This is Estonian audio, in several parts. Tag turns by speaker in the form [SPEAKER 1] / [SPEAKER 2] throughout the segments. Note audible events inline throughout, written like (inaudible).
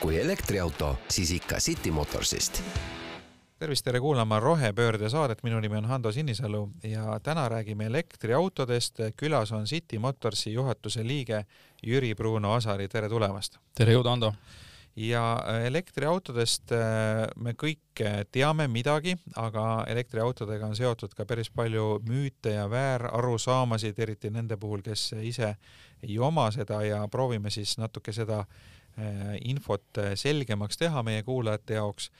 [SPEAKER 1] kui elektriauto, siis ikka City Motorsist
[SPEAKER 2] tervist, tere kuulama Rohepöörde saadet, minu nimi on Hando Sinisalu ja täna räägime elektriautodest. külas on City Motorsi juhatuse liige Jüri Bruno Asari, tere tulemast!
[SPEAKER 3] tere jõudu, Hando!
[SPEAKER 2] ja äh, elektriautodest äh, me kõik äh, teame midagi, aga elektriautodega on seotud ka päris palju müüte ja väärarusaamasid, eriti nende puhul, kes ise ei oma seda ja proovime siis natuke seda infot selgemaks teha meie kuulajate jaoks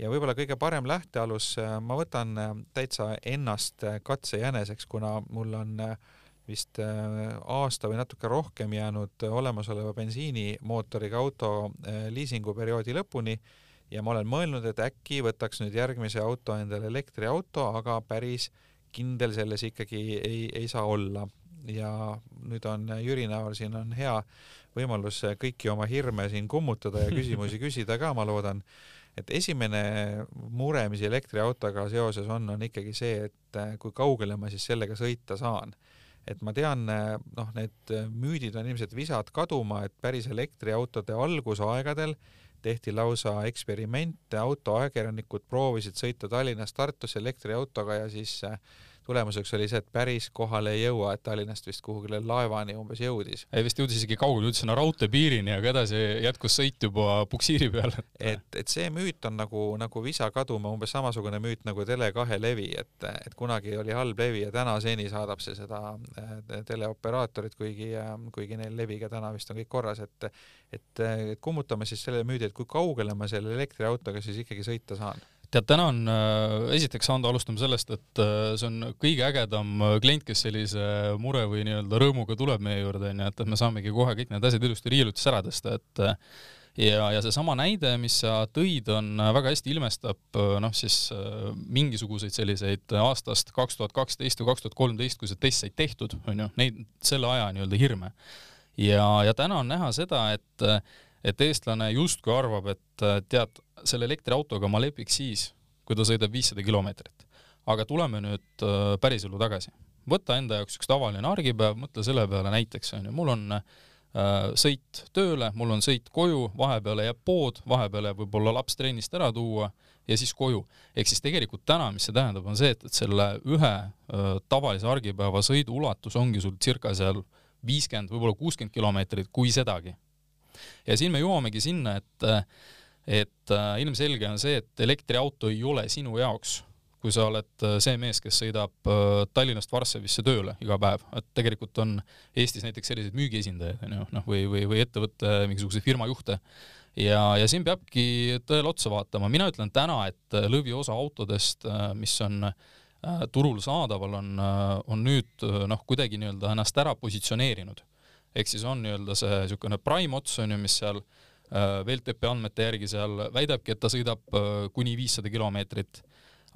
[SPEAKER 2] ja võib-olla kõige parem lähtealus, ma võtan täitsa ennast katsejäneseks, kuna mul on äh, vist äh, aasta või natuke rohkem jäänud olemasoleva bensiinimootoriga auto äh, liisinguperioodi lõpuni ja ma olen mõelnud, et äkki võtaks nüüd järgmise auto endale elektriauto, aga päris kindel selles ikkagi ei, ei saa olla. Ja nüüd on Jüri näol siin on hea võimalus kõiki oma hirme siin kummutada ja (laughs) küsimusi küsida ka, ma loodan. et esimene mure, mis elektriautoga seoses on, on ikkagi see, et äh, kui kaugele ma siis sellega sõita saan et ma tean, noh, need müüdid on ilmselt visad kaduma, et päris elektriautode algusaegadel tehti lausa eksperimente, autoajakirjanikud proovisid sõita Tallinnast Tartusse elektriautoga ja siis äh, tulemuseks oli see, et päris kohale ei jõua, et Tallinnast vist kuhugile laevani umbes jõudis.
[SPEAKER 3] ei vist jõudis isegi kaugele, jõudis sinna raudteepiirini, aga edasi jätkus sõit juba puksiiri peal.
[SPEAKER 2] et, et see müüt on nagu, nagu visa kaduma, umbes samasugune müüt nagu Tele2 levi, et, et kunagi oli halb levi ja tänaseni saadab see seda äh, teleoperaatorit, kuigi, äh, kuigi neil leviga täna vist on kõik korras, et et, et kummutame siis selle müüdi, et kui kaugele ma selle elektriautoga siis ikkagi sõita saan
[SPEAKER 3] tead, täna on, äh, esiteks Ando, alustame sellest, et äh, see on kõige ägedam äh, klient, kes sellise mure või nii-öelda rõõmuga tuleb meie juurde, onju, et, et me saamegi kohe kõik need asjad ilusti riiulitest ära tõsta, et ja, ja seesama näide, mis sa tõid, on väga hästi ilmestab noh, siis mingisuguseid selliseid aastast kaks tuhat kaksteist või kaks tuhat kolmteist, kui see test sai tehtud, onju, neid selle aja nii-öelda hirme. ja, ja täna on näha seda, et et eestlane justkui arvab, et tead, selle elektriautoga ma lepiks siis, kui ta sõidab viissada kilomeetrit. aga tuleme nüüd äh, päriselu tagasi. võta enda jaoks üks tavaline argipäev, mõtle selle peale näiteks, on ju, mul on äh, sõit tööle, mul on sõit koju, vahepeale jääb pood, vahepeale võib-olla laps trennist ära tuua ja siis koju. ehk siis tegelikult täna, mis see tähendab, on see, et, et selle ühe äh, tavalise argipäeva sõidu ulatus ongi sul circa seal viiskümmend, võib-olla kuuskümmend kilomeetrit, kui sedagi. Ja siin me jõuamegi sinna, et et äh, ilmselge on see, et elektriauto ei ole sinu jaoks, kui sa oled äh, see mees, kes sõidab äh, Tallinnast Varssavisse tööle iga päev, et tegelikult on Eestis näiteks selliseid müügiesindajaid, on ju, noh, või, või, või ettevõtte mingisuguse firma juhte, ja, ja siin peabki tõele otsa vaatama, mina ütlen täna, et lõviosa autodest, mis on turul saadaval, on, on nüüd noh, kuidagi nii-öelda ennast ära positsioneerinud. Ehk siis on nii-öelda see niisugune prime ots on ju, mis seal äh, VLTP andmete järgi seal väidabki, et ta sõidab äh, kuni viissada kilomeetrit,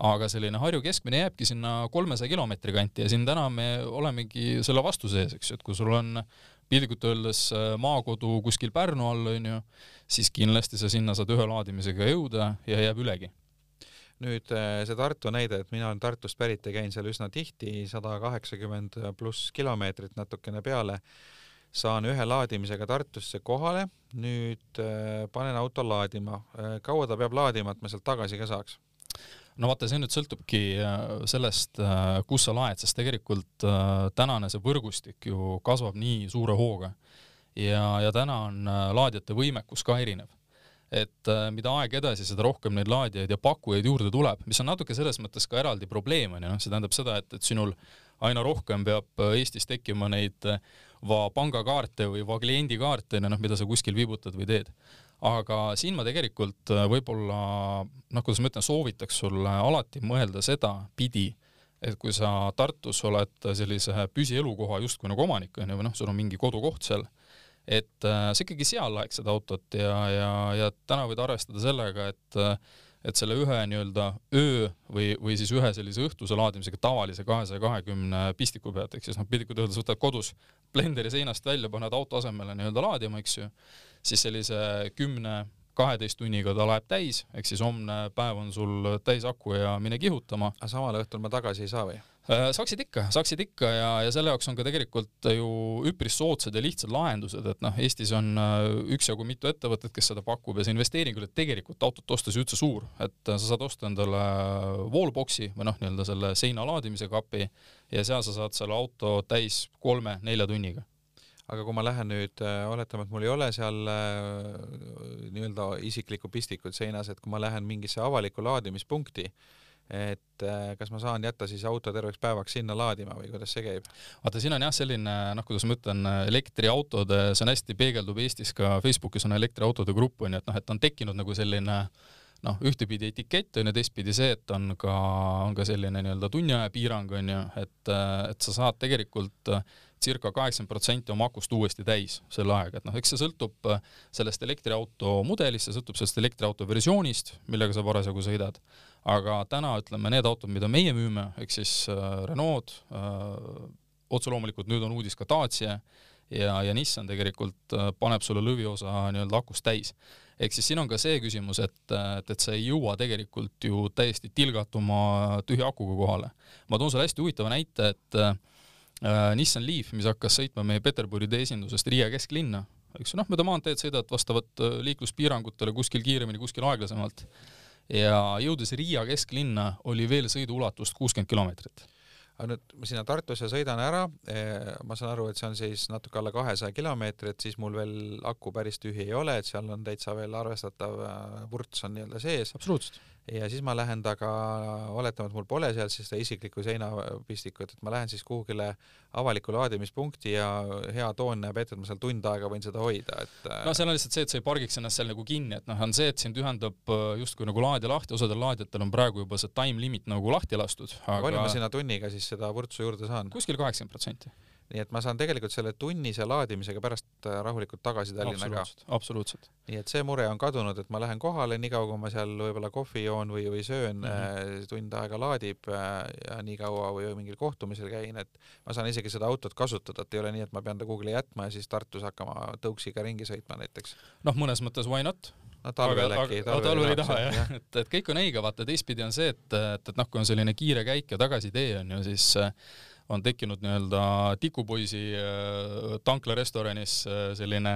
[SPEAKER 3] aga selline Harju keskmine jääbki sinna kolmesaja kilomeetri kanti ja siin täna me olemegi selle vastu sees, eks ju, et kui sul on piltlikult öeldes äh, maakodu kuskil Pärnu all, onju, siis kindlasti sa sinna saad ühe laadimisega jõuda ja jääb ülegi.
[SPEAKER 2] Nüüd see Tartu näide, et mina olen Tartust pärit ja käin seal üsna tihti, sada kaheksakümmend pluss kilomeetrit natukene peale saan ühe laadimisega Tartusse kohale, nüüd äh, panen auto laadima. Äh, kaua ta peab laadima, et ma sealt tagasi ka saaks?
[SPEAKER 3] no vaata, see nüüd sõltubki äh, sellest, kus sa laed, sest tegelikult tänane see võrgustik ju kasvab nii suure hooga ja, ja täna on laadijate võimekus ka erinev et mida aeg edasi, seda rohkem neid laadijaid ja pakkujaid juurde tuleb, mis on natuke selles mõttes ka eraldi probleem onju, noh, see tähendab seda, et, et sinul aina rohkem peab Eestis tekkima neid va pangakaarte või va kliendikaarte, noh, mida sa kuskil viibutad või teed. aga siin ma tegelikult äh, võib-olla noh, kuidas ma ütlen, soovitaks sulle alati mõelda sedapidi, et kui sa Tartus oled sellise püsielukoha justkui nagu omanik onju, või noh, sul on mingi kodukoht seal, et äh, sa ikkagi seal laeksid autot ja, ja, ja täna võid arvestada sellega, et äh, et selle ühe nii-öelda öö või, või siis ühe sellise õhtuse laadimisega tavalise kahesaja kahekümne pistiku pealt, ehk siis noh, piltlikult öeldes võtad kodus blenderi seinast välja, paned auto asemele nii-öelda laadima, eks ju, siis sellise kümne kaheteist tunniga ta läheb täis, ehk siis homne päev on sul täis aku ja mine kihutama.
[SPEAKER 2] aga samal õhtul ma tagasi ei saa või?
[SPEAKER 3] Äh, saaksid ikka, saaksid ikka ja, ja selle jaoks on ka tegelikult ju üpris soodsad ja lihtsad lahendused, et noh, Eestis on äh, üksjagu mitu ettevõtet, kes seda pakub ja see investeering ei ole tegelikult autot ostes üldse suur, et äh, sa saad osta endale wallbox'i või noh, nii-öelda selle seina laadimise kapi ja seal sa saad selle auto täis kolme-nelja tunniga.
[SPEAKER 2] Aga kui ma lähen nüüd, oletame, et mul ei ole seal nii-öelda isiklikku pistikut seinas, et kui ma lähen mingisse avalikku laadimispunkti, et äh, kas ma saan jätta siis auto terveks päevaks sinna laadima või kuidas see käib?
[SPEAKER 3] vaata, siin on jah selline, noh, kuidas ma ütlen, elektriautode, see on hästi, peegeldub Eestis ka Facebookis on elektriautode grupp onju, et noh, et on tekkinud nagu selline noh, ühtepidi etikett on ju, teistpidi see, et on ka, on ka selline nii-öelda tunniaja piirang on ju, et, et sa saad tegelikult circa kaheksakümmend protsenti oma akust uuesti täis selle ajaga, et noh, eks see sõltub sellest elektriauto mudelist, see sõltub sellest elektriauto versioonist, millega sa parasjagu sõidad aga täna ütleme, need autod, mida meie müüme, ehk siis äh, Renault äh,, otse loomulikult nüüd on uudis ka Dacia ja, ja Nissan tegelikult äh, paneb sulle lõviosa nii-öelda akust täis. Ehk siis siin on ka see küsimus, et, et, et sa ei jõua tegelikult ju täiesti tilgatuma tühja akuga kohale. ma toon sulle hästi huvitava näite, et äh, Nissan Leaf, mis hakkas sõitma meie Peterburi tee esindusest Riia kesklinna, eks ju, noh, mööda maanteed sõidavad vastavalt äh, liikluspiirangutele kuskil kiiremini, kuskil aeglasemalt. Ja jõudes Riia kesklinna, oli veel sõiduulatust kuuskümmend kilomeetrit
[SPEAKER 2] aga nüüd sinna Tartusse sõidan ära, eh, ma saan aru, et see on siis natuke alla kahesaja kilomeetri, et siis mul veel aku päris tühi ei ole, et seal on täitsa veel arvestatav äh, vurts on nii-öelda sees.
[SPEAKER 3] absoluutselt
[SPEAKER 2] ja siis ma lähen taga, oletame, et mul pole seal siis seda isiklikku seinapistikut, et ma lähen siis kuhugile avalikku laadimispunkti ja hea toon näeb ette, et ma seal tund aega võin seda hoida, et
[SPEAKER 3] no seal on lihtsalt see, et sa ei pargiks ennast seal nagu kinni, et noh, on see, et sind ühendab äh, justkui nagu laadija lahti, osadel laadijatel on praegu juba see time limit nagu lahti lastud,
[SPEAKER 2] aga palju ma sinna tunniga siis seda vurtsu juurde saan?
[SPEAKER 3] kuskil kaheksakümmend protsenti
[SPEAKER 2] nii et ma saan tegelikult selle tunnise laadimisega pärast äh, rahulikult tagasi Tallinna ka.
[SPEAKER 3] absoluutselt.
[SPEAKER 2] nii et see mure on kadunud, et ma lähen kohale, niikaua kui ma seal võib-olla kohvi joon või, või söön mm, -hmm. tund aega laadib äh, ja nii kaua või mingil kohtumisel käin, et ma saan isegi seda autot kasutada, et ei ole nii, et ma pean ta kuhugile jätma ja siis Tartus hakkama tõuksiga ringi sõitma näiteks.
[SPEAKER 3] noh, mõnes mõttes why not?
[SPEAKER 2] no talvel äkki.
[SPEAKER 3] talvel ei taha jah, et, et kõik on õige, vaata teistpidi on see, et, et, et noh, kui on selline kiire käik ja tagasitee on ju, siis on tekkinud nii-öelda tikupoisi äh, tanklarestoranis äh, selline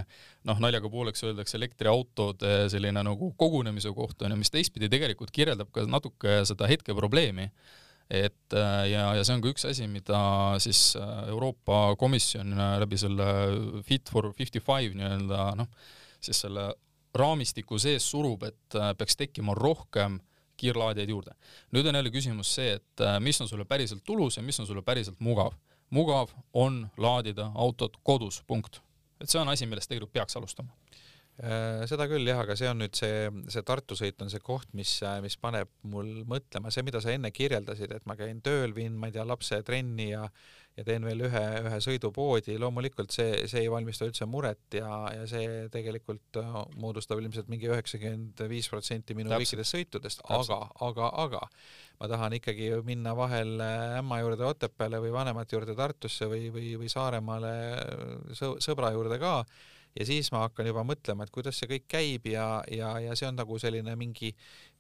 [SPEAKER 3] noh, naljaga pooleks öeldakse elektriautode selline nagu kogunemise koht on ju, mis teistpidi tegelikult kirjeldab ka natuke seda hetkeprobleemi. Et äh, ja, ja see on ka üks asi, mida siis Euroopa Komisjon läbi selle Fit for fifty five nii-öelda noh, siis selle raamistiku sees surub, et peaks tekkima rohkem kiirlaadijaid juurde. nüüd on jälle küsimus see, et äh, mis on sulle päriselt tulus ja mis on sulle päriselt mugav. mugav on laadida autot kodus, punkt. et see on asi, millest tegelikult peaks alustama
[SPEAKER 2] seda küll jah, aga see on nüüd see, see Tartu sõit on see koht, mis, mis paneb mul mõtlema, see, mida sa enne kirjeldasid, et ma käin tööl, viin, ma ei tea, lapse trenni ja ja teen veel ühe, ühe sõidu poodi, loomulikult see, see ei valmista üldse muret ja, ja see tegelikult äh, moodustab ilmselt mingi üheksakümmend viis protsenti minu kõikidest sõitudest, aga, aga, aga ma tahan ikkagi minna vahel äh, ämma juurde Otepääle või vanemate juurde Tartusse või, või, või Saaremaale sõ, sõbra juurde ka ja siis ma hakkan juba mõtlema, et kuidas see kõik käib ja, ja, ja see on nagu selline mingi,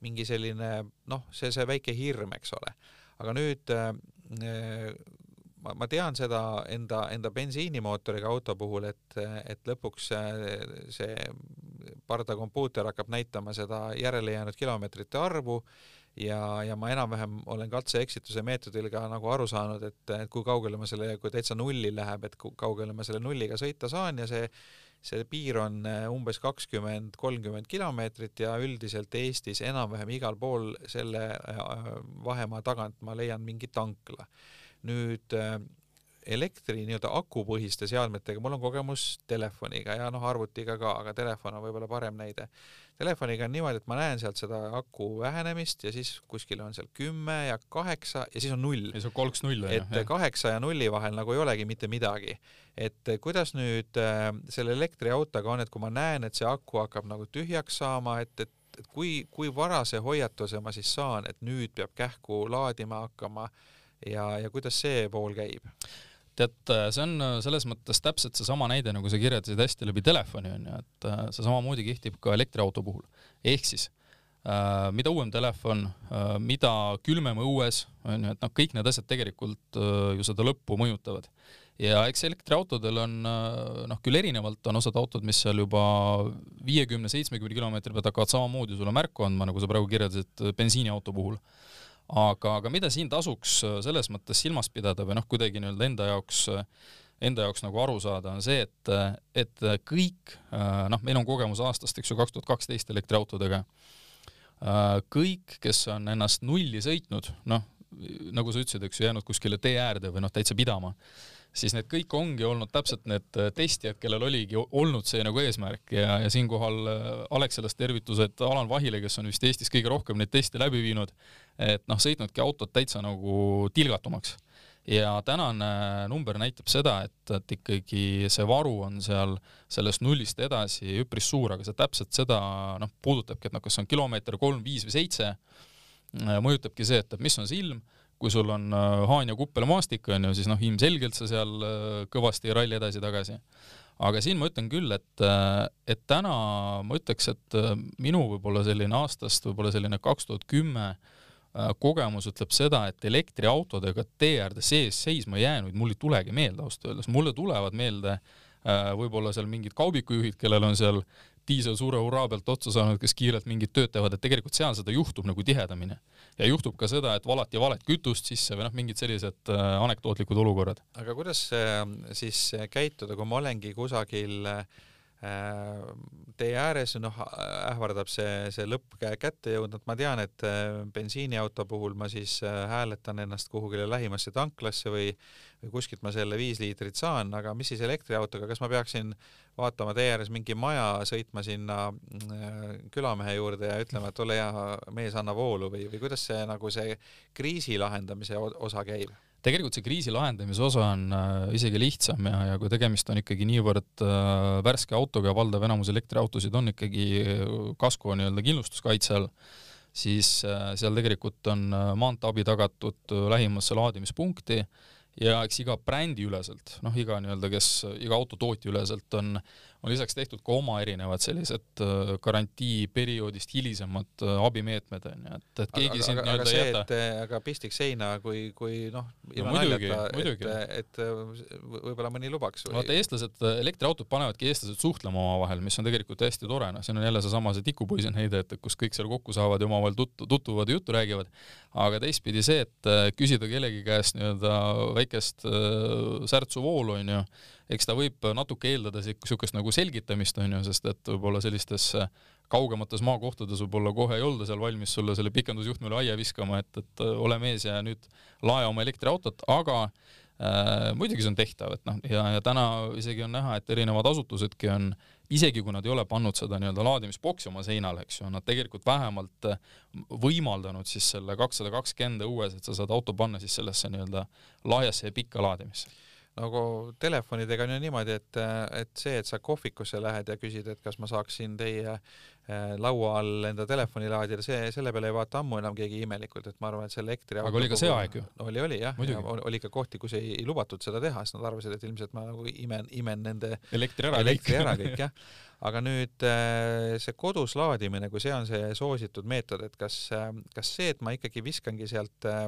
[SPEAKER 2] mingi selline noh, see, see väike hirm, eks ole. aga nüüd äh, ma, ma tean seda enda, enda bensiinimootoriga auto puhul, et, et lõpuks see pardakompuuter hakkab näitama seda järele jäänud kilomeetrite arvu ja, ja ma enam-vähem olen katse-eksituse meetodil ka nagu aru saanud, et, et kui kaugele ma selle, kui täitsa nulli läheb, et kui kaugele ma selle nulliga sõita saan ja see see piir on umbes kakskümmend, kolmkümmend kilomeetrit ja üldiselt Eestis enam-vähem igal pool selle vahemaa tagant ma leian mingi tankla nüüd äh, elektri nii-öelda akupõhiste seadmetega, mul on kogemus telefoniga ja noh, arvutiga ka, aga telefon on võib-olla parem näide. Telefoniga on niimoodi, et ma näen sealt seda aku vähenemist ja siis kuskil on seal kümme ja kaheksa ja siis on null.
[SPEAKER 3] ja see on kolks null
[SPEAKER 2] et kaheksa ja nulli vahel nagu ei olegi mitte midagi. et kuidas nüüd äh, selle elektriautoga on, et kui ma näen, et see aku hakkab nagu tühjaks saama, et, et et kui, kui varase hoiatuse ma siis saan, et nüüd peab kähku laadima hakkama ja, ja kuidas see pool käib?
[SPEAKER 3] Tead, see on selles mõttes täpselt seesama näide, nagu sa kirjeldasid hästi läbi telefoni onju, et äh, see samamoodi kehtib ka elektriauto puhul. ehk siis äh, mida uuem telefon, mida külmem õues, on ju, et noh, kõik need asjad tegelikult ju seda lõppu mõjutavad ja eks elektriautodel on noh, küll erinevalt on osad autod, mis seal juba viiekümne, seitsmekümne kilomeetri pealt hakkavad samamoodi sulle märku andma, nagu sa praegu kirjeldasid bensiiniauto puhul. Aga, aga mida siin tasuks selles mõttes silmas pidada või noh, kuidagi nii-öelda enda jaoks enda jaoks nagu aru saada, on see, et, et kõik, noh, meil on kogemus aastast, eks ju, kaks tuhat kaksteist elektriautodega, kõik, kes on ennast nulli sõitnud, noh, nagu sa ütlesid, eks ju, jäänud kuskile tee äärde või noh, täitsa pidama siis need kõik ongi olnud täpselt need äh, testijad, kellel oligi olnud see nagu eesmärk ja, ja siinkohal äh, Alexelast tervitused Alan Vahile, kes on vist Eestis kõige rohkem neid teste läbi viinud, et noh, sõitnudki autot täitsa nagu tilgatumaks. ja tänane number näitab seda, et, et ikkagi see varu on seal sellest nullist edasi üpris suur, aga see täpselt seda noh, puudutabki, et noh, kas on kilomeeter kolm, viis või seitse, äh, mõjutabki see, et, et mis on see ilm kui sul on äh, Haan ja Kuppel maastik, on ju, siis noh, ilmselgelt sa seal äh, kõvasti ei ralli edasi-tagasi. aga siin ma ütlen küll, et, äh, et täna ma ütleks, et minu võib-olla selline aastast võib-olla selline kaks tuhat kümme kogemus ütleb seda, et elektriautodega tee äärde sees seisma jäänuid mul ei tulegi meelde ausalt öeldes, mulle tulevad meelde võib-olla seal mingid kaubikujuhid, kellel on seal diisel suure hurraa pealt otsa saanud, kes kiirelt mingit tööd teevad, et tegelikult seal seda juhtub nagu tihedamini. ja juhtub ka seda, et valati valet kütust sisse või noh, mingid sellised äh, anekdootlikud olukorrad.
[SPEAKER 2] aga kuidas äh, siis käituda, kui ma olengi kusagil äh, tee ääres, noh, ähvardab see, see lõpp kätte jõudnud, ma tean, et bensiiniauto puhul ma siis hääletan ennast kuhugile lähimasse tanklasse või või kuskilt ma selle viis liitrit saan, aga mis siis elektriautoga, kas ma peaksin vaatama tee ääres mingi maja, sõitma sinna äh, külamehe juurde ja ütlema, et ole hea, mees, anna voolu või, või kuidas see nagu see kriisi lahendamise osa käib?
[SPEAKER 3] tegelikult see kriisi lahendamise osa on äh, isegi lihtsam ja, ja kui tegemist on ikkagi niivõrd äh, värske autoga valdav enamus elektriautosid on ikkagi kasko nii-öelda kindlustuskaitse all, siis äh, seal tegelikult on äh, maanteeabi tagatud äh, lähimasse laadimispunkti ja eks iga brändi üleselt, noh, iga nii-öelda, kes, iga autotootja üleselt on on lisaks tehtud ka oma erinevad sellised äh, garantiiperioodist hilisemad äh, abimeetmed onju, et, et keegi sind nii-öelda ei jäta.
[SPEAKER 2] Äh, aga pistiks seina, kui, kui noh, ilma no, naljata, et, et võib-olla mõni lubaks
[SPEAKER 3] või? vaata, eestlased, elektriautod panevadki eestlased suhtlema omavahel, mis on tegelikult hästi tore, noh, siin on jälle seesama see tikupoisi näide, et kus kõik seal kokku saavad ja omavahel tut-, tutvuvad ja juttu räägivad, aga teistpidi see, et küsida kellegi käest nii-öelda väikest särtsuvoolu onju, eks ta võib natuke eeldada niisugust nagu selgitamist, on ju, sest et võib-olla sellistes äh, kaugemates maakohtades võib-olla kohe ei olda seal valmis sulle selle pikendusjuhtmele aia viskama, et, et äh, ole mees ja nüüd lae oma elektriautot, aga äh, muidugi see on tehtav, et noh, ja, ja täna isegi on näha, et erinevad asutusedki on isegi kui nad ei ole pannud seda nii-öelda laadimisboksi oma seinale, eks ju, nad tegelikult vähemalt äh, võimaldanud siis selle kakssada kakskümmend õues, et sa saad auto panna siis sellesse nii-öelda lahjasse ja pikka laadimisse
[SPEAKER 2] nagu telefonidega on ju niimoodi, et, et see, et sa kohvikusse lähed ja küsid, et kas ma saaksin teie laua all enda telefoni laadida, see, selle peale ei vaata ammu enam keegi imelikult, et ma arvan, et see elektri
[SPEAKER 3] aga oli ka see aeg ju.
[SPEAKER 2] oli, oli jah, ja oli ka kohti, kus ei, ei lubatud seda teha, sest nad arvasid, et ilmselt ma nagu imen, imen nende
[SPEAKER 3] elektri ära,
[SPEAKER 2] elektri ära kõik jah. Aga nüüd äh, see kodus laadimine, kui see on see soositud meetod, et kas, äh, kas see, et ma ikkagi viskangi sealt äh,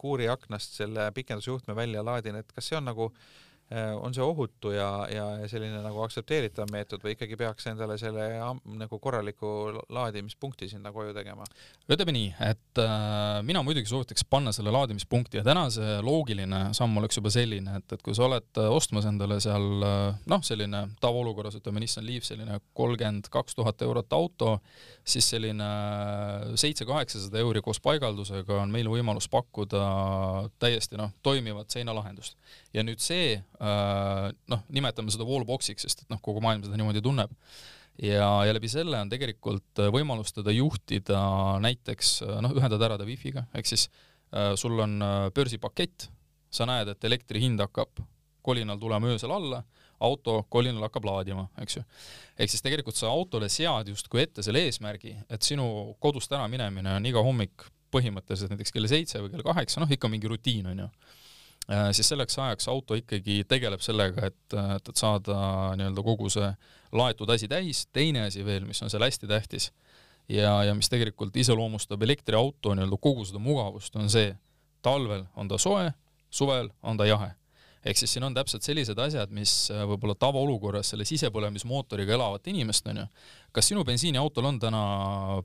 [SPEAKER 2] kuuri aknast selle pikendusjuhtme välja, laadin, et kas see on nagu äh, Äh, on see ohutu ja, ja selline nagu aktsepteeritav meetod või ikkagi peaks endale selle nagu korraliku laadimispunkti sinna koju tegema?
[SPEAKER 3] ütleme nii, et äh, mina muidugi soovitaks panna selle laadimispunkti ja täna see loogiline samm oleks juba selline, et, et kui sa oled äh, ostmas endale seal äh, noh, selline tavaolukorras ütleme Nissan Leaf selline kolmkümmend kaks tuhat eurot auto, siis selline seitse-kaheksasada euri koos paigaldusega on meil võimalus pakkuda täiesti noh, toimivat seinalahendust. Ja nüüd see Äh, noh, nimetame seda wallboxiks, sest et noh, kogu maailm seda niimoodi tunneb. ja, ja läbi selle on tegelikult äh, võimalus teda juhtida näiteks äh, noh, ühendada ära ta wifi'ga, ehk siis sul on börsipakett, sa näed, et elektri hind hakkab kolinal tulema öösel alla, auto kolinal hakkab laadima, eks ju. ehk siis tegelikult sa autole sead justkui ette selle eesmärgi, et sinu kodust ära minemine on iga hommik põhimõtteliselt näiteks kell seitse või kell kaheksa, noh ikka mingi rutiin on ju siis selleks ajaks auto ikkagi tegeleb sellega, et, et, et saada nii-öelda kogu see laetud asi täis, teine asi veel, mis on seal hästi tähtis, ja, ja mis tegelikult iseloomustab elektriauto nii-öelda kogu seda mugavust, on see, talvel on ta soe, suvel on ta jahe ehk siis siin on täpselt sellised asjad, mis äh, võib-olla tavaolukorras selle sisepõlemismootoriga elavat inimest, onju. kas sinu bensiiniautol on täna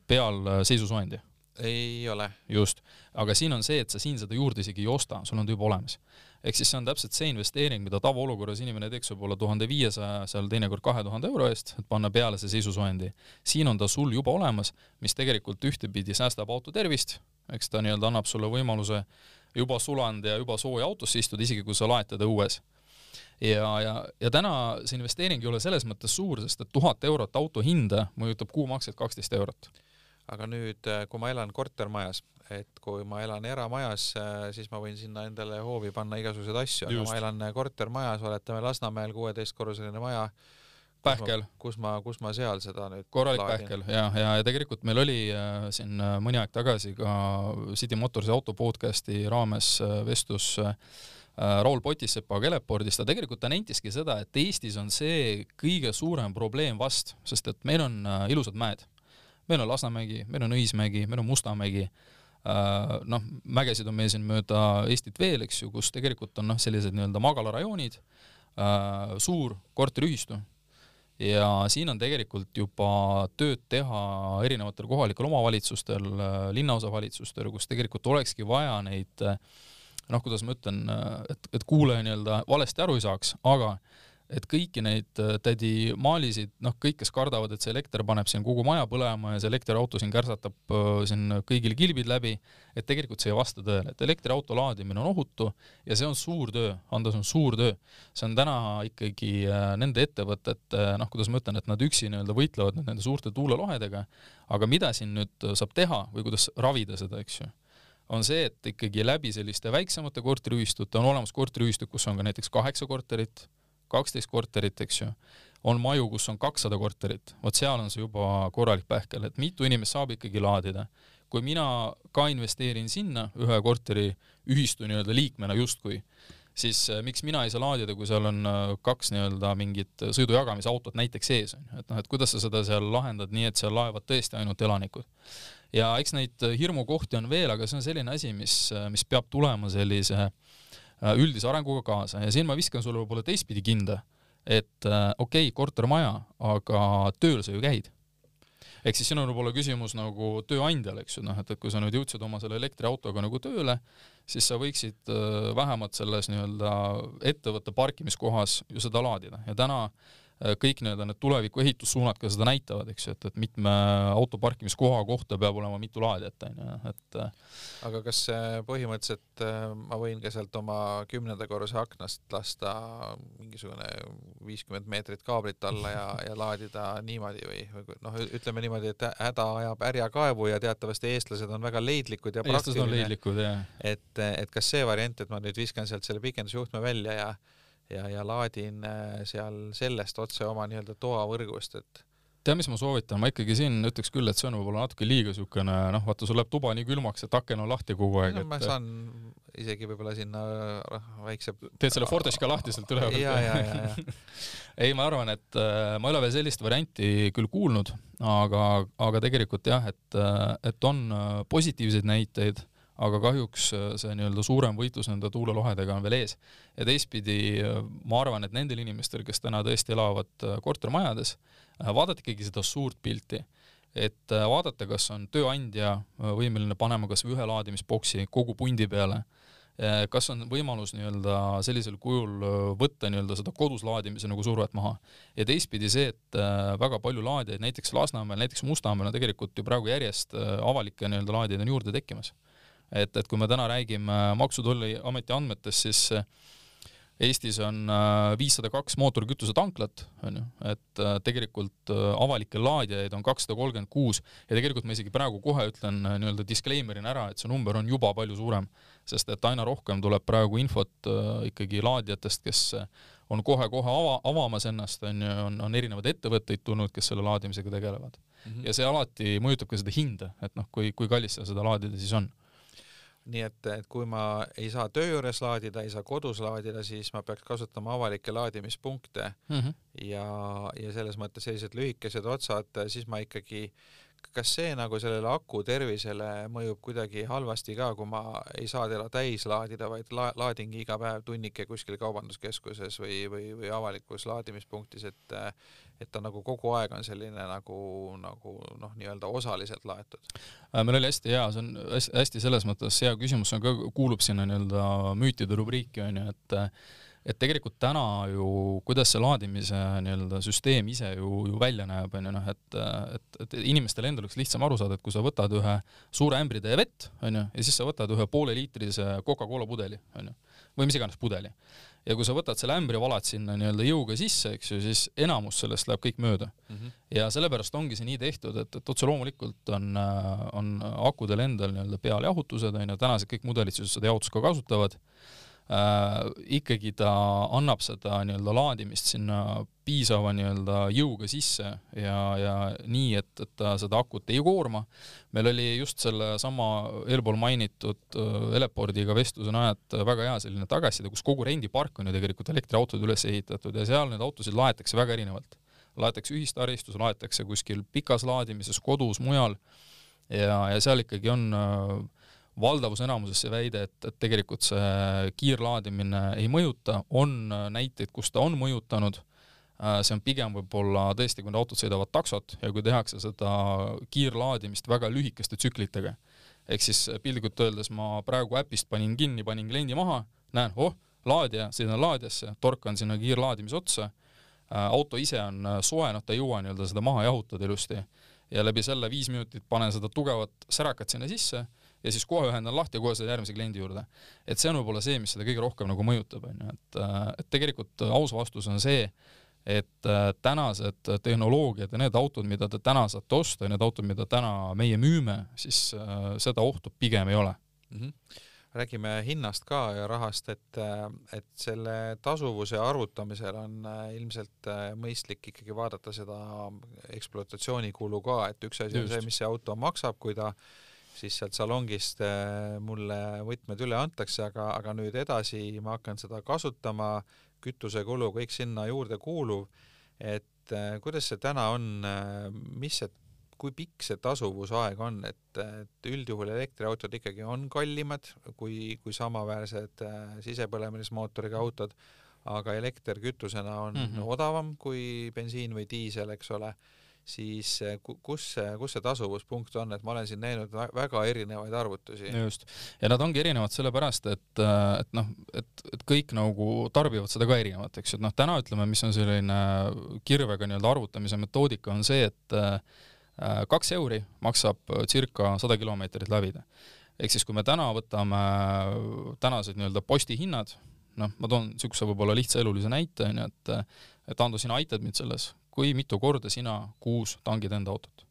[SPEAKER 3] peal äh, seisusoojendi?
[SPEAKER 2] Ei ole.
[SPEAKER 3] just, aga siin on see, et sa siin seda juurde isegi ei osta, sul on ta juba olemas. ehk siis see on täpselt see investeering, mida tavaolukorras inimene teeks võib-olla tuhande viiesaja, seal teinekord kahe tuhande euro eest, et panna peale see seisusoojendi. siin on ta sul juba olemas, mis tegelikult ühtepidi säästab auto tervist, eks ta nii-öelda annab sulle võimaluse juba sulanud ja juba sooja autosse istuda, isegi kui sa laed teda õues. ja, ja, ja täna see investeering ei ole selles mõttes suur, sest et tuhat eurot auto hinda mõjutab kuumakset kaksteist eurot.
[SPEAKER 2] Aga nüüd, äh, kui ma elan kortermajas, et kui ma elan eramajas, äh, siis ma võin sinna endale hoovi panna igasuguseid asju, aga ma elan äh, kortermajas, oletame Lasnamäel kuueteistkorruseline maja
[SPEAKER 3] pähkel.
[SPEAKER 2] kus ma, kus ma seal seda nüüd
[SPEAKER 3] korralik laadin. pähkel ja, ja, ja tegelikult meil oli äh, siin mõni aeg tagasi ka City Motorsi auto podcast'i raames äh, vestlus äh, Raul Potissepa Kelepordist, ta tegelikult, ta nentiski seda, et Eestis on see kõige suurem probleem vast, sest et meil on ilusad mäed. Meil on Lasnamägi, meil on Õismägi, meil on Mustamägi. Äh,, noh, mägesid on meil siin mööda Eestit veel, eks ju, kus tegelikult on noh, sellised nii-öelda magalarajoonid. Äh,, suur korteriühistu. Ja siin on tegelikult juba tööd teha erinevatel kohalikel omavalitsustel, linnaosavalitsustel, kus tegelikult olekski vaja neid noh, kuidas ma ütlen, et, et kuulaja nii-öelda valesti aru ei saaks, aga et kõiki neid äh, tädi maalisid, noh, kõik, kes kardavad, et see elekter paneb siin kogu maja põlema ja see elektriauto siin kärsatab äh, siin kõigil kilbid läbi, et tegelikult see ei vasta tõele, et elektriauto laadimine on ohutu ja see on suur töö, Andos on suur töö. see on täna ikkagi äh, nende ettevõtete, noh, kuidas ma ütlen, et nad üksi nii-öelda võitlevad nüüd nende suurte tuulelohedega, aga mida siin nüüd saab teha või kuidas ravida seda, eks ju on see, et ikkagi läbi selliste väiksemate korteriühistute on olemas korteriühistud, kus on ka näiteks kaheksa korterit kaksteist korterit, eks ju, on maju, kus on kakssada korterit, vot seal on see juba korralik pähkel, et mitu inimest saab ikkagi laadida. kui mina ka investeerin sinna ühe korteriühistu nii-öelda liikmena justkui, siis äh, miks mina ei saa laadida, kui seal on äh, kaks nii-öelda mingit sõidujagamisautot näiteks ees, on ju, et noh, et kuidas sa seda seal lahendad nii, et seal laevad tõesti ainult elanikud. ja eks neid hirmukohti on veel, aga see on selline asi, mis, mis peab tulema sellise Äh, üldise arenguga kaasa ja siin ma viskan sulle võib-olla teistpidi kinda, et äh, okei okay,, kortermaja, aga tööl sa ju käid. ehk siis siin on võib-olla küsimus nagu tööandjal, eks ju, noh, et, et kui sa nüüd jõudsid oma selle elektriautoga nagu tööle, siis sa võiksid äh, vähemalt selles nii-öelda ettevõtte parkimiskohas ju seda laadida ja täna äh, Äh, kõik nii-öelda need tuleviku ehitussuunad ka seda näitavad, eks ju, et, et mitme auto parkimiskoha kohta peab olema mitu laadijat, on ju, et äh,
[SPEAKER 2] aga kas põhimõtteliselt äh, ma võin ka sealt oma kümnenda korruse aknast lasta mingisugune viiskümmend meetrit kaablit alla ja, (laughs) ja laadida niimoodi või, või noh, ütleme niimoodi, et häda ajab härja kaevu ja teatavasti eestlased on väga leidlikud ja
[SPEAKER 3] praktiline.
[SPEAKER 2] et, et kas see variant, et ma nüüd viskan sealt selle pikendusjuhtme välja ja ja, ja laadin äh, seal sellest otse oma nii-öelda toavõrgust, et
[SPEAKER 3] tead, mis ma soovitan, ma ikkagi siin ütleks küll, et see on võib-olla natuke liiga niisugune noh, vaata, sul läheb tuba nii külmaks, et aken on lahti kogu aeg
[SPEAKER 2] no,. ma saan isegi võib-olla sinna äh, väikse
[SPEAKER 3] teed selle Forteška lahti sealt üleval?
[SPEAKER 2] ja, ja, ja, ja (laughs)
[SPEAKER 3] ei, ma arvan, et äh, ma ei ole veel sellist varianti küll kuulnud, aga, aga tegelikult jah, et, et on positiivseid näiteid aga kahjuks äh, see nii-öelda suurem võitlus nende tuulelohedega on veel ees. ja teistpidi äh, ma arvan, et nendel inimestel, kes täna tõesti elavad äh, kortermajades, vaadata ikkagi seda suurt pilti, et vaadata, kas on tööandja võimeline panema kas või ühe laadimisboksi kogu pundi peale, kas on võimalus nii-öelda sellisel kujul võtta nii-öelda seda kodus laadimise nagu survet maha. ja teistpidi see, et väga palju laadijaid näiteks Lasnamäel, näiteks Mustamäel on tegelikult ju praegu järjest avalikke nii-öelda laadijaid on juurde tekkimas et, et kui me täna räägime Maksu- ja Tolliameti andmetest, siis äh, Eestis on äh, viissada kaks mootorikütuse tanklat, on ju, et äh, tegelikult avalikke laadijaid on kakssada kolmkümmend kuus. Ja tegelikult ma isegi praegu kohe ütlen nii-öelda disclaimer'ina ära, et see number on juba palju suurem, sest et aina rohkem tuleb praegu infot ikkagi laadijatest, kes on kohe-kohe ava, avamas ennast, on ju, on, on erinevaid ettevõtteid tulnud, kes selle laadimisega tegelevad. Mm. -hmm. ja see alati mõjutab ka seda hinda, et noh, kui, kui kallis seal seda laadida siis on
[SPEAKER 2] nii et, et kui ma ei saa töö juures laadida, ei saa kodus laadida, siis ma peaks kasutama avalikke laadimispunkte mm -hmm. ja, ja selles mõttes sellised lühikesed otsad, siis ma ikkagi kas see nagu sellele aku tervisele mõjub kuidagi halvasti ka, kui ma ei saa teda täis laadida, vaid la-, laadingi iga päev tunnike kuskil kaubanduskeskuses või, või, või avalikus laadimispunktis, et et ta nagu kogu aeg on selline nagu, nagu noh, nii-öelda osaliselt laetud?
[SPEAKER 3] Äh, meil oli hästi hea, see on hästi, hästi selles mõttes hea küsimus, see on ka, kuulub sinna nii-öelda müütide rubriiki, on ju, et et tegelikult täna ju, kuidas see laadimise nii-öelda süsteem ise ju, ju välja näeb, on ju noh, et, et, et inimestel endal oleks lihtsam aru saada, et kui sa võtad ühe suure ämbritäie vett, on ju, ja siis sa võtad ühe pooleliitrise Coca-Cola pudeli, on ju, või mis iganes pudeli. ja kui sa võtad selle ämbri, valad sinna nii-öelda jõuga sisse, eks ju, siis enamus sellest läheb kõik mööda mm. -hmm. ja sellepärast ongi see nii tehtud, et, et otse loomulikult on, on akudel endal nii-öelda pealjahutused, on ju, tänased kõik mudelid siis seda jahutust ka kasutavad ikkagi ta annab seda nii-öelda laadimist sinna piisava nii-öelda jõuga sisse ja, ja nii, et, et ta seda akut ei koorma. meil oli just sellesama eelpool mainitud äh, Elepordiga vestluse najalt väga hea selline tagasiside, kus kogu rendipark on ju tegelikult elektriautod üles ehitatud ja seal neid autosid laetakse väga erinevalt. laetakse ühistaristus, laetakse kuskil pikas laadimises, kodus, mujal ja, ja seal ikkagi on äh, valdavus enamuses see väide, et, et tegelikult see kiirlaadimine ei mõjuta, on näiteid, kus ta on mõjutanud, äh, see on pigem võib-olla tõesti, kui need autod sõidavad taksot ja kui tehakse seda kiirlaadimist väga lühikeste tsüklitega. ehk siis piltlikult öeldes ma praegu äpist panin kinni, panin kliendi maha, näen, oh, laadija, sõidan laadijasse, torkan sinna kiirlaadimise otsa, äh, auto ise on äh, soe, noh ta ei jõua nii-öelda seda maha jahutada ilusti. Ja läbi selle viis minutit panen seda tugevat särakat sinna sisse ja siis kohe ühendan lahti ja kohe sõidan järgmise kliendi juurde. et see on võib-olla see, mis seda kõige rohkem nagu mõjutab, on ju, et, äh, et tegelikult aus vastus on see, et äh, tänased tehnoloogiad ja need autod, mida te täna saate osta ja need autod, mida täna meie müüme, siis äh, seda ohtu pigem ei ole mm.
[SPEAKER 2] -hmm räägime hinnast ka ja rahast, et, et selle tasuvuse arvutamisel on ilmselt mõistlik ikkagi vaadata seda ekspluatatsioonikulu ka, et üks asi on see, mis see auto maksab, kui ta siis sealt salongist äh, mulle võtmed üle antakse, aga, aga nüüd edasi ma hakkan seda kasutama, kütusekulu, kõik sinna juurde kuuluv, et äh, kuidas see täna on, äh, mis see, kui pikk see tasuvusaeg on, et, et üldjuhul elektriautod ikkagi on kallimad kui, kui samaväärsed sisepõlemismootoriga autod, aga elekter kütusena on mm -hmm. odavam kui bensiin või diisel, eks ole siis eh, kus see, kus see tasuvuspunkt on, et ma olen siin näinud väga erinevaid arvutusi.
[SPEAKER 3] just, ja nad ongi erinevad sellepärast, et, äh, et noh, et, et kõik nagu tarbivad seda ka erinevalt, eks ju, et noh, täna ütleme, mis on selline kirvega nii-öelda arvutamise metoodika, on see, et äh, kaks euri maksab circa sada kilomeetrit läbida. ehk siis, kui me täna võtame tänased nii-öelda postihinnad, noh, ma toon niisuguse võib-olla lihtsa elulise näite, on ju, et et Ando, sina aitad mind selles, kui mitu korda sina kuus tangid enda autot?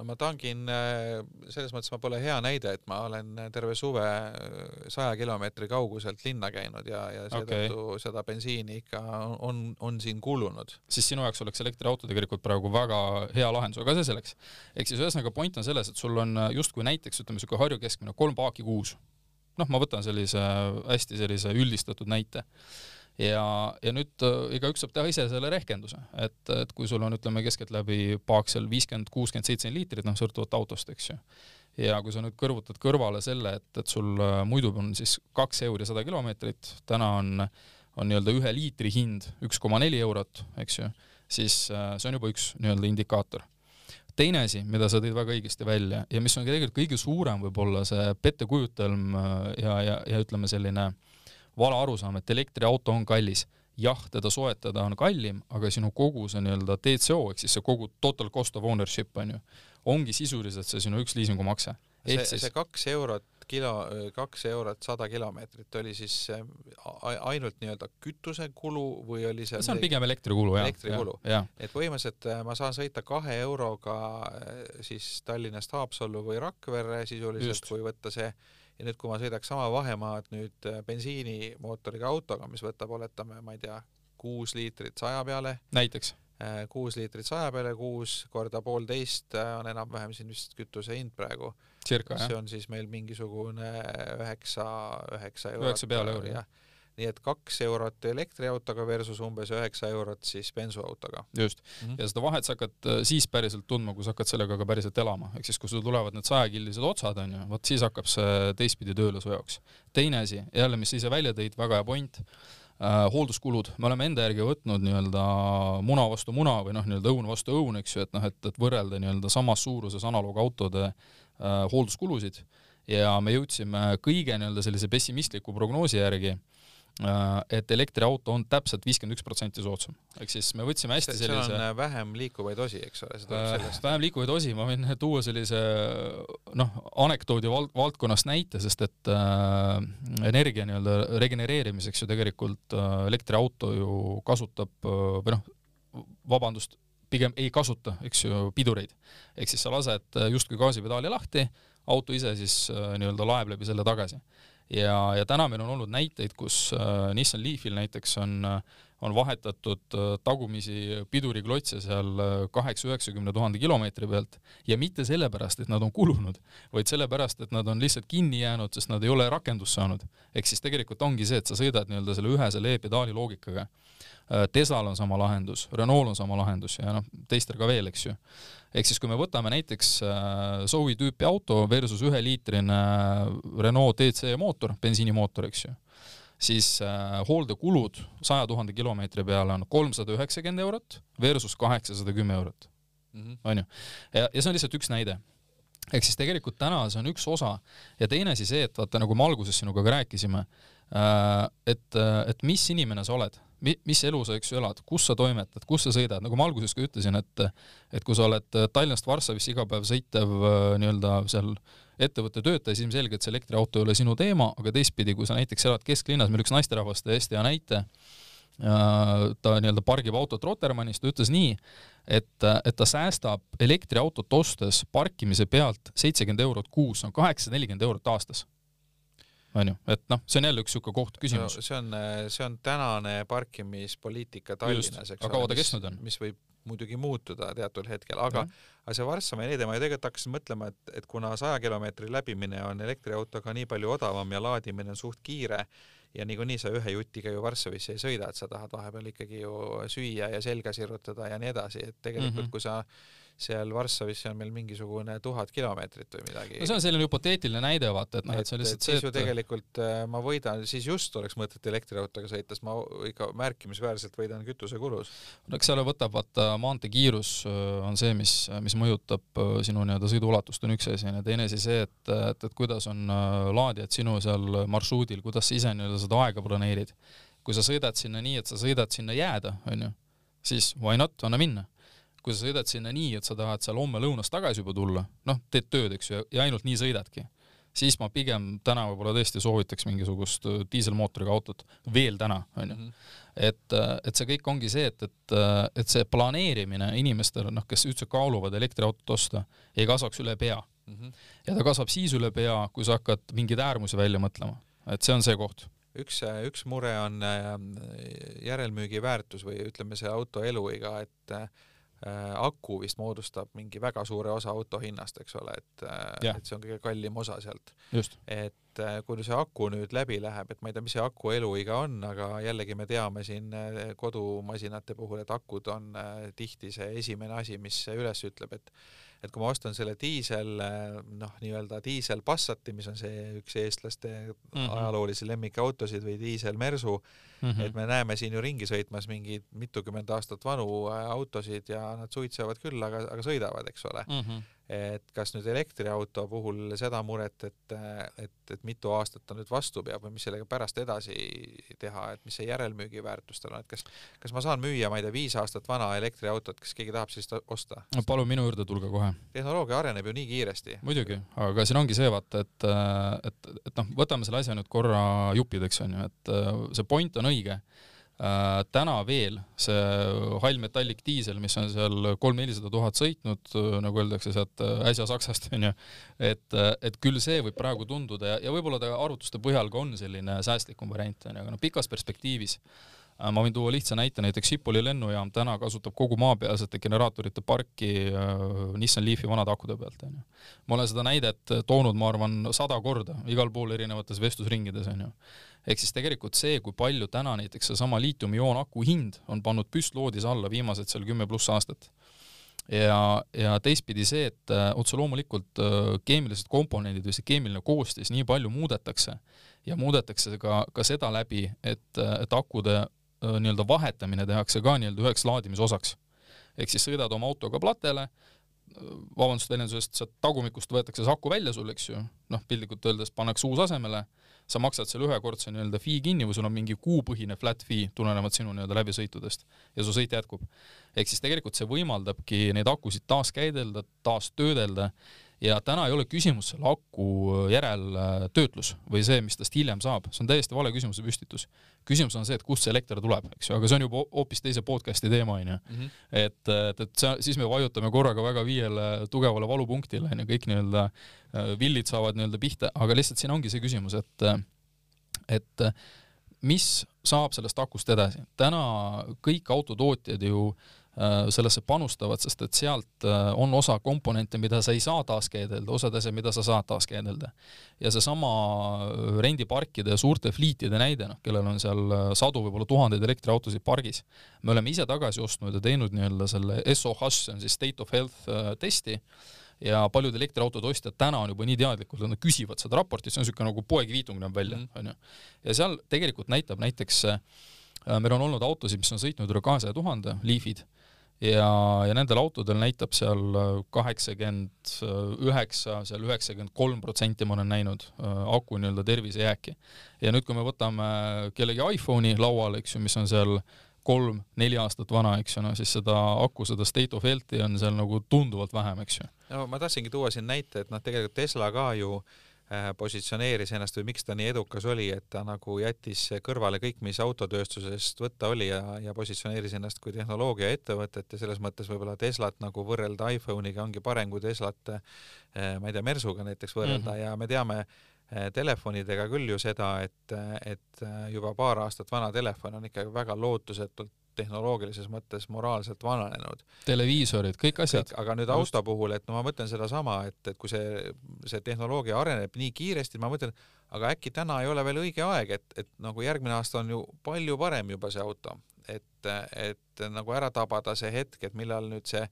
[SPEAKER 2] no ma tangin, äh, selles mõttes ma pole hea näide, et ma olen terve suve äh, saja kilomeetri kauguselt linna käinud ja, ja seetõttu okay. seda bensiini ikka on, on siin kulunud.
[SPEAKER 3] siis sinu jaoks oleks elektriauto tegelikult praegu väga hea lahendus, aga see selleks. ehk siis ühesõnaga point on selles, et sul on äh, justkui näiteks ütleme niisugune Harju keskmine kolm paaki kuus. noh, ma võtan sellise hästi sellise üldistatud näite ja, ja nüüd äh, igaüks saab teha ise selle rehkenduse, et, et kui sul on, ütleme, keskeltläbi paak seal viiskümmend, kuuskümmend, seitsekümmend liitrit, noh, sõltuvalt autost, eks ju. ja kui sa nüüd kõrvutad kõrvale selle, et, et sul äh, muidu on siis kaks euri sada kilomeetrit, täna on, on nii-öelda ühe liitri hind üks koma neli eurot, eks ju, siis äh, see on juba üks nii-öelda indikaator teine asi, mida sa tõid väga õigesti välja ja mis on tegelikult kõige suurem võib-olla see pettekujutelm ja, ja, ja ütleme, selline äh, vale arusaam, et elektriauto on kallis. jah, teda soetada on kallim, aga sinu kogu see nii-öelda TCO ehk siis see kogu total cost of ownership on ju, ongi sisuliselt see sinu üks liisingumakse.
[SPEAKER 2] see, see kaks eurot kilo, kaks eurot sada kilomeetrit oli siis ainult nii-öelda kütusekulu või oli see
[SPEAKER 3] see on pigem elektrikulu, jah.
[SPEAKER 2] elektrikulu. et põhimõtteliselt äh, ma saan sõita kahe euroga äh, siis Tallinnast Haapsallu või Rakverre sisuliselt, kui võtta see ja nüüd, kui ma sõidaks sama vahemaad nüüd äh, bensiinimootoriga autoga, mis võtab, oletame, ma ei tea, kuus liitrit saja peale.
[SPEAKER 3] näiteks?
[SPEAKER 2] Äh, kuus liitrit saja peale, kuus korda poolteist äh, on enam-vähem siin vist kütuse hind praegu. see on siis meil mingisugune üheksa, üheksa eurot.
[SPEAKER 3] üheksa peale euri, jah
[SPEAKER 2] nii et kaks eurot elektriautoga versus umbes üheksa eurot siis bensuautoga.
[SPEAKER 3] just mm, -hmm. ja seda vahet sa hakkad äh, siis päriselt tundma, kui sa hakkad sellega ka päriselt elama, ehk siis kui sul tulevad need sajakillised otsad, on ju, vot siis hakkab see teistpidi tööle su jaoks. teine asi, jälle, mis sa ise välja tõid, väga hea point äh,, hoolduskulud, me oleme enda järgi võtnud nii-öelda muna vastu muna või noh, nii-öelda õun vastu õun, eks ju, et noh, et, et võrrelda nii-öelda samas suuruses analoagautode äh, hoolduskulusid ja me jõudsime kõige nii-öelda sellise pessimistliku prognoosi järgi Äh, et elektriauto on täpselt viiskümmend üks protsenti soodsam. ehk siis me võtsime hästi
[SPEAKER 2] see, sellise seal on äh, vähem liikuvaid osi, eks ole, see tuleb
[SPEAKER 3] äh, sellest. vähem liikuvaid osi, ma võin tuua sellise noh, anekdoodi vald-, valdkonnast näite, sest et äh, energia nii-öelda regenereerimiseks ju tegelikult äh, elektriauto ju kasutab äh, või noh, vabandust, pigem ei kasuta, eks ju, pidureid. ehk siis sa lased justkui gaasipedaali lahti, auto ise siis äh, nii-öelda laeb läbi selle tagasi ja, ja täna meil on olnud näiteid, kus äh, Nissan Leafil näiteks on äh, on vahetatud äh, tagumisi piduriklotse seal äh, kaheksa-üheksakümne tuhande kilomeetri pealt ja mitte sellepärast, et nad on kulunud, vaid sellepärast, et nad on lihtsalt kinni jäänud, sest nad ei ole rakendust saanud. ehk siis tegelikult ongi see, et sa sõidad nii-öelda selle ühe selle e-pedaali loogikaga. Äh, Teslal on sama lahendus, Renault on sama lahendus ja noh, teistel ka veel, eks ju ehk siis kui me võtame näiteks äh, Zoe tüüpi auto versus üheliitrine äh, Renault DC mootor, bensiinimootor, eks ju, siis äh, hooldekulud saja tuhande kilomeetri peale on kolmsada üheksakümmend eurot versus kaheksasada kümme eurot mm. -hmm. on ju, ja, ja see on lihtsalt üks näide ehk siis tegelikult täna see on üks osa ja teine asi see, et vaata, nagu me alguses sinuga ka rääkisime, et, et mis inimene sa oled mi-, mis elu sa, eks ju, elad, kus sa toimetad, kus sa sõidad, nagu ma alguses ka ütlesin, et et kui sa oled Tallinnast Varssavisse iga päev sõitev äh, nii-öelda seal ettevõtte töötaja, siis ilmselgelt see elektriauto ei ole sinu teema, aga teistpidi, kui sa näiteks elad kesklinnas, meil üks naisterahvas tõi hästi hea näite, äh, ta nii-öelda pargib autot Rotermannis, ta ütles nii, et, et ta säästab elektriautot ostes parkimise pealt seitsekümmend eurot kuus, see on kaheksasada nelikümmend eurot aastas onju, et noh, see on jälle üks niisugune koht küsimus
[SPEAKER 2] no,. see on, see on tänane parkimispoliitika Tallinnas, eks
[SPEAKER 3] ole. kaua ta kestnud on?
[SPEAKER 2] mis võib muidugi muutuda teatud hetkel, aga, aga see Varssamäe idee, ma tegelikult hakkasin mõtlema, et, et kuna saja kilomeetri läbimine on elektriautoga nii palju odavam ja laadimine on suht kiire ja niikuinii sa ühe jutiga ju Varssavisse ei sõida, et sa tahad vahepeal ikkagi ju süüa ja selga sirutada ja nii edasi, et tegelikult mm -hmm. kui sa seal Varssavisse on meil mingisugune tuhat kilomeetrit või midagi.
[SPEAKER 3] no see on selline hüpoteetiline näide, vaata, et noh, et see on lihtsalt see,
[SPEAKER 2] et siis ju tegelikult äh, ma võidan, siis just oleks mõtet elektriautoga sõita, sest ma ikka märkimisväärselt võidan kütusekulus.
[SPEAKER 3] no eks seal võtab, vaata, maanteekiirus äh, on see, mis, mis mõjutab äh, sinu nii-öelda sõiduulatust, on üks asi, ja teine asi see, et, et, et kuidas on laadijad sinu seal marsruudil, kuidas sa ise nii-öelda seda aega planeerid. kui sa sõidad sinna nii, et sa sõidad sinna jääda, onju, siis why not, anna minna kui sa sõidad sinna nii, et sa tahad seal homme lõunast tagasi juba tulla, noh, teed tööd, eks ju, ja ainult nii sõidadki, siis ma pigem täna võib-olla tõesti soovitaks mingisugust äh, diiselmootoriga autot veel täna, onju. Mhm. et, äh, et see kõik ongi see, et, et, äh, et see planeerimine inimestel, noh, kes üldse kaaluvad elektriautot osta, ei kasvaks üle pea mm. -hmm. ja ta kasvab siis üle pea, kui sa hakkad mingeid äärmusi välja mõtlema, et see on see koht
[SPEAKER 2] üks, üks mure on järelmüügi väärtus või ütleme, see auto eluiga, et aku vist moodustab mingi väga suure osa auto hinnast, eks ole, et, äh, et see on kõige kallim osa sealt. et äh, kui see aku nüüd läbi läheb, et ma ei tea, mis see aku eluiga on, aga jällegi me teame siin kodumasinate puhul, et akud on tihti see esimene asi, mis üles ütleb, et et kui ma ostan selle diisel, noh, nii-öelda diisel Passati, mis on see üks eestlaste mm -hmm. ajaloolisi lemmikautosid või diisel Mersu mm, -hmm. et me näeme siin ju ringi sõitmas mingeid mitukümmend aastat vanu autosid ja nad suitsevad küll, aga, aga sõidavad, eks ole mm. -hmm et kas nüüd elektriauto puhul seda muret, et, et, et mitu aastat ta nüüd vastu peab või mis sellega pärast edasi teha, et mis see järelmüügiväärtus tal on, et kas, kas ma saan müüa, ma ei tea, viis aastat vana elektriautot, kas keegi tahab sellist osta?
[SPEAKER 3] no palun minu juurde tulge kohe.
[SPEAKER 2] tehnoloogia areneb ju nii kiiresti.
[SPEAKER 3] muidugi, aga siin ongi see vaata, et, et, et noh, võtame selle asja nüüd korra juppideks onju, et see point on õige Äh, täna veel see hall metallik diisel, mis on seal kolm-nelisada tuhat sõitnud, äh, nagu öeldakse sealt äh, äsja Saksast (laughs) onju, et, et küll see võib praegu tunduda ja, ja võib-olla ta arvutuste põhjal ka on selline säästlikum variant onju, aga noh, pikas perspektiivis ma võin tuua lihtsa näite, näiteks Schipholi lennujaam täna kasutab kogu maapealsete generaatorite parki äh, Nissan Leafi vanade akude pealt, onju. ma olen seda näidet toonud, ma arvan, sada korda igal pool erinevates vestlusringides, onju ehk siis tegelikult see, kui palju täna näiteks seesama liitiumioon-aku hind on pannud püstloodis alla viimased seal kümme pluss aastat. ja, ja teistpidi see, et äh, otse loomulikult äh, keemilised komponendid või see keemiline koostis nii palju muudetakse ja muudetakse ka, ka seda läbi, et, et akude nii-öelda vahetamine tehakse ka nii-öelda üheks laadimisosaks. ehk siis sõidad oma autoga platele, vabandust väljendusest, sealt tagumikust võetakse see aku välja sul, eks ju, noh, piltlikult öeldes pannakse uus asemele, sa maksad selle ühekordse nii-öelda fee kinni või sul on mingi kuupõhine flat fee tulenevalt sinu nii-öelda läbisõitudest ja su sõit jätkub. ehk siis tegelikult see võimaldabki neid akusid taaskäidelda, taastöödelda ja täna ei ole küsimus selle aku järeltöötlus või see, mis tast hiljem saab, see on täiesti vale küsimuse püstitus. küsimus on see, et kust see elekter tuleb, eks ju, aga see on juba hoopis teise podcast'i teema, onju. Mhm. et, et, et see, siis me vajutame korraga väga viiele tugevale valupunktile, onju, kõik nii-öelda äh, villid saavad nii-öelda pihta, aga lihtsalt siin ongi see küsimus, et, et mis saab sellest akust edasi. täna kõik autotootjad ju äh, Äh, sellesse panustavad, sest et sealt äh, on osa komponente, mida sa ei saa taaskeedelda, osad asjad, mida sa saad taaskeedelda. ja seesama äh, rendiparkide ja suurte fliitide näide, noh, kellel on seal sadu, võib-olla tuhandeid elektriautosid pargis, me oleme ise tagasi ostnud ja teinud nii-öelda selle SOH, see on siis state of health testi, ja paljud elektriautode ostjad täna on juba nii teadlikud, et nad küsivad seda raportit, see on niisugune nagu poegiviitung näeb välja, mhm. onju. ja seal tegelikult näitab näiteks meil on olnud autosid, mis on sõitnud üle kahesaja tuhande, Leafid ja, ja nendel autodel näitab seal äh, kaheksakümmend üheksa, seal üheksakümmend kolm protsenti ma olen näinud äh, aku nii-öelda tervisejääki. ja nüüd, kui me võtame kellegi iPhone'i lauale, eks ju, mis on seal kolm-neli aastat vana, eks ju, no siis seda aku, seda state of health'i on seal nagu tunduvalt vähem, eks ju.
[SPEAKER 2] no ma tahtsingi tuua siin näite, et noh, tegelikult Tesla ka ju äh, Äh, positsioneeris ennast või miks ta nii edukas oli, et ta nagu jättis kõrvale kõik, mis autotööstusest võtta oli ja, ja positsioneeris ennast kui tehnoloogiaettevõtet ja selles mõttes võib-olla Teslat nagu võrrelda iPhone'iga ongi parem kui Teslat, äh, ma ei tea, Mersuga näiteks võrrelda mm -hmm. ja me teame äh, telefonidega küll ju seda, et, et juba paar aastat vana telefon on ikkagi väga lootusetult tehnoloogilises mõttes moraalselt vananenud.
[SPEAKER 3] televiisorid, kõik asjad.
[SPEAKER 2] aga nüüd auto puhul, et no ma mõtlen sedasama, et, et kui see, see tehnoloogia areneb nii kiiresti, ma mõtlen, aga äkki täna ei ole veel õige aeg, et, et nagu järgmine aasta on ju palju parem juba see auto, et, et nagu ära tabada see hetk, et millal nüüd see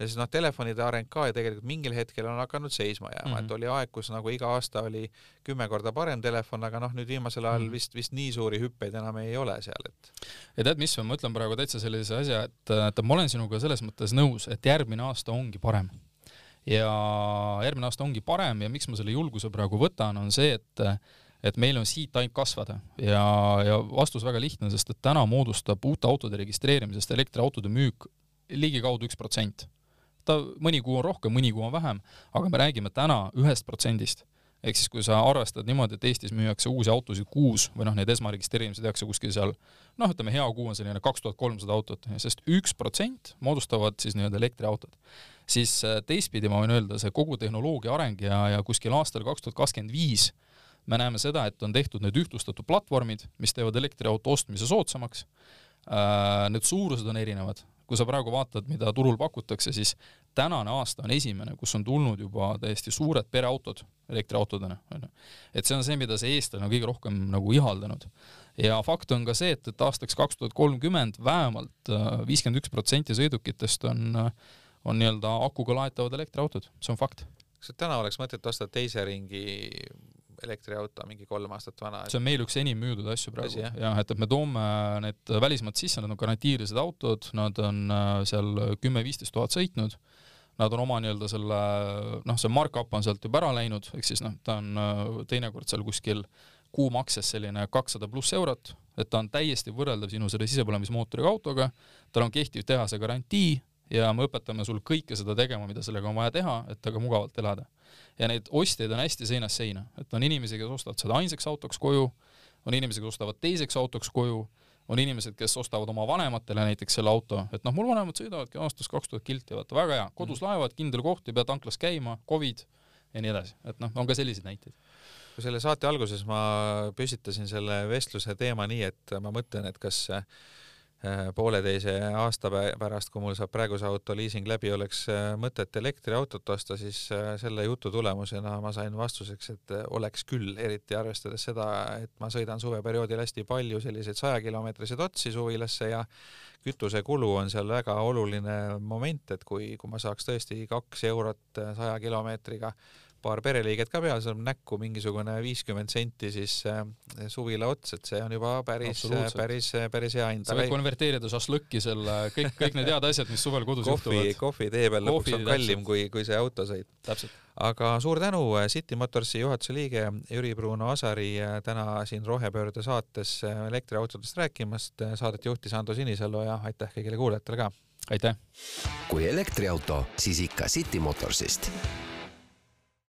[SPEAKER 2] ja siis noh, telefonide areng ka ju tegelikult mingil hetkel on hakanud seisma jääma mm, -hmm. et oli aeg, kus nagu iga aasta oli kümme korda parem telefon, aga noh, nüüd viimasel ajal mm -hmm. vist, vist nii suuri hüppeid enam ei ole seal, et.
[SPEAKER 3] ja tead, mis, ma ütlen praegu täitsa sellise asja, et, et ma olen sinuga selles mõttes nõus, et järgmine aasta ongi parem. ja järgmine aasta ongi parem ja miks ma selle julguse praegu võtan, on see, et et meil on siit ainult kasvada ja, ja vastus väga lihtne, sest et täna moodustab uute autode registreerimisest elektriautode müük ligikaudu üks protsent ta mõni kuu on rohkem, mõni kuu on vähem, aga me räägime täna ühest protsendist. ehk siis, kui sa arvestad niimoodi, et Eestis müüakse uusi autosid kuus või noh, neid esmaregistreerimised tehakse kuskil seal noh, ütleme hea kuu on selline kaks tuhat kolmsada autot, sest üks protsent moodustavad siis nii-öelda elektriautod. siis äh, teistpidi ma võin öelda, see kogu tehnoloogia areng ja, ja kuskil aastal kaks tuhat kakskümmend viis me näeme seda, et on tehtud need ühtlustatud platvormid, mis teevad elektriauto ostmise soodsamaks. Äh, need suurused on erinevad, kui sa praegu vaatad, mida turul pakutakse, siis tänane aasta on esimene, kus on tulnud juba täiesti suured pereautod elektriautodena, onju. et see on see, mida see eestlane on kõige rohkem nagu ihaldanud. ja fakt on ka see, et, et aastaks kaks tuhat kolmkümmend vähemalt äh, viiskümmend üks protsenti sõidukitest on, äh, on nii-öelda akuga laetavad elektriautod, see on fakt.
[SPEAKER 2] kas täna oleks mõtet osta teise ringi elektriauto, mingi kolm aastat vana.
[SPEAKER 3] see on meil üks enim müüdud asju praegu. Jah. Ja,, et, et me toome need välismaalt sisse, need on garantiilised autod, nad on äh, seal kümme-viisteist tuhat sõitnud, nad on oma nii-öelda selle, noh, see mark-up on sealt juba ära läinud, ehk siis noh, ta on äh, teinekord seal kuskil kuumakses selline kakssada pluss eurot, et ta on täiesti võrreldav sinu selle sisepõlemismootoriga autoga, tal on kehtiv tehase garantii ja me õpetame sul kõike seda tegema, mida sellega on vaja teha, et temaga mugavalt elada. Ja neid ostjaid on hästi seinast seina, et on inimesi, kes ostavad seda ainsaks autoks koju, on inimesi, kes ostavad teiseks autoks koju, on inimesed, kes ostavad oma vanematele näiteks selle auto, et noh, mul vanemad sõidavadki aastas kaks tuhat kilti, vaata väga hea, kodus mm. laevad, kindel koht, ei pea tanklas käima, Covid ja nii edasi, et noh, on ka selliseid näiteid.
[SPEAKER 2] Kui selle saate alguses ma püstitasin selle vestluse teema nii, et ma mõtlen, et kas pooleteise aasta pärast, kui mul saab praeguse auto liising läbi, oleks äh, mõtet elektriautot osta, siis äh, selle jutu tulemusena ma sain vastuseks, et oleks küll, eriti arvestades seda, et ma sõidan suveperioodil hästi palju selliseid sajakilomeetriseid otsi suvilasse ja kütusekulu on seal väga oluline moment, et kui, kui ma saaks tõesti kaks eurot saja kilomeetriga paar pereliiget ka peal, saab näkku mingisugune viiskümmend senti siis äh, suvila ots, et see on juba päris, päris, päris hea hind.
[SPEAKER 3] sa võid konverteerida šašlõkki selle, kõik, kõik need head asjad, mis suvel kodus
[SPEAKER 2] kohvi,
[SPEAKER 3] juhtuvad.
[SPEAKER 2] kohvi tee peal lõpuks on kallim kui, kui see autosõit. aga suur tänu, äh, City Motorsi juhatuse liige Jüri Bruno Asari äh, täna siin Rohepöörde saates elektriautodest rääkimast. Saadet juhtis Ando Sinisalu ja aitäh kõigile kuulajatele ka.
[SPEAKER 3] aitäh!
[SPEAKER 1] kui elektriauto, siis ikka City Motorsist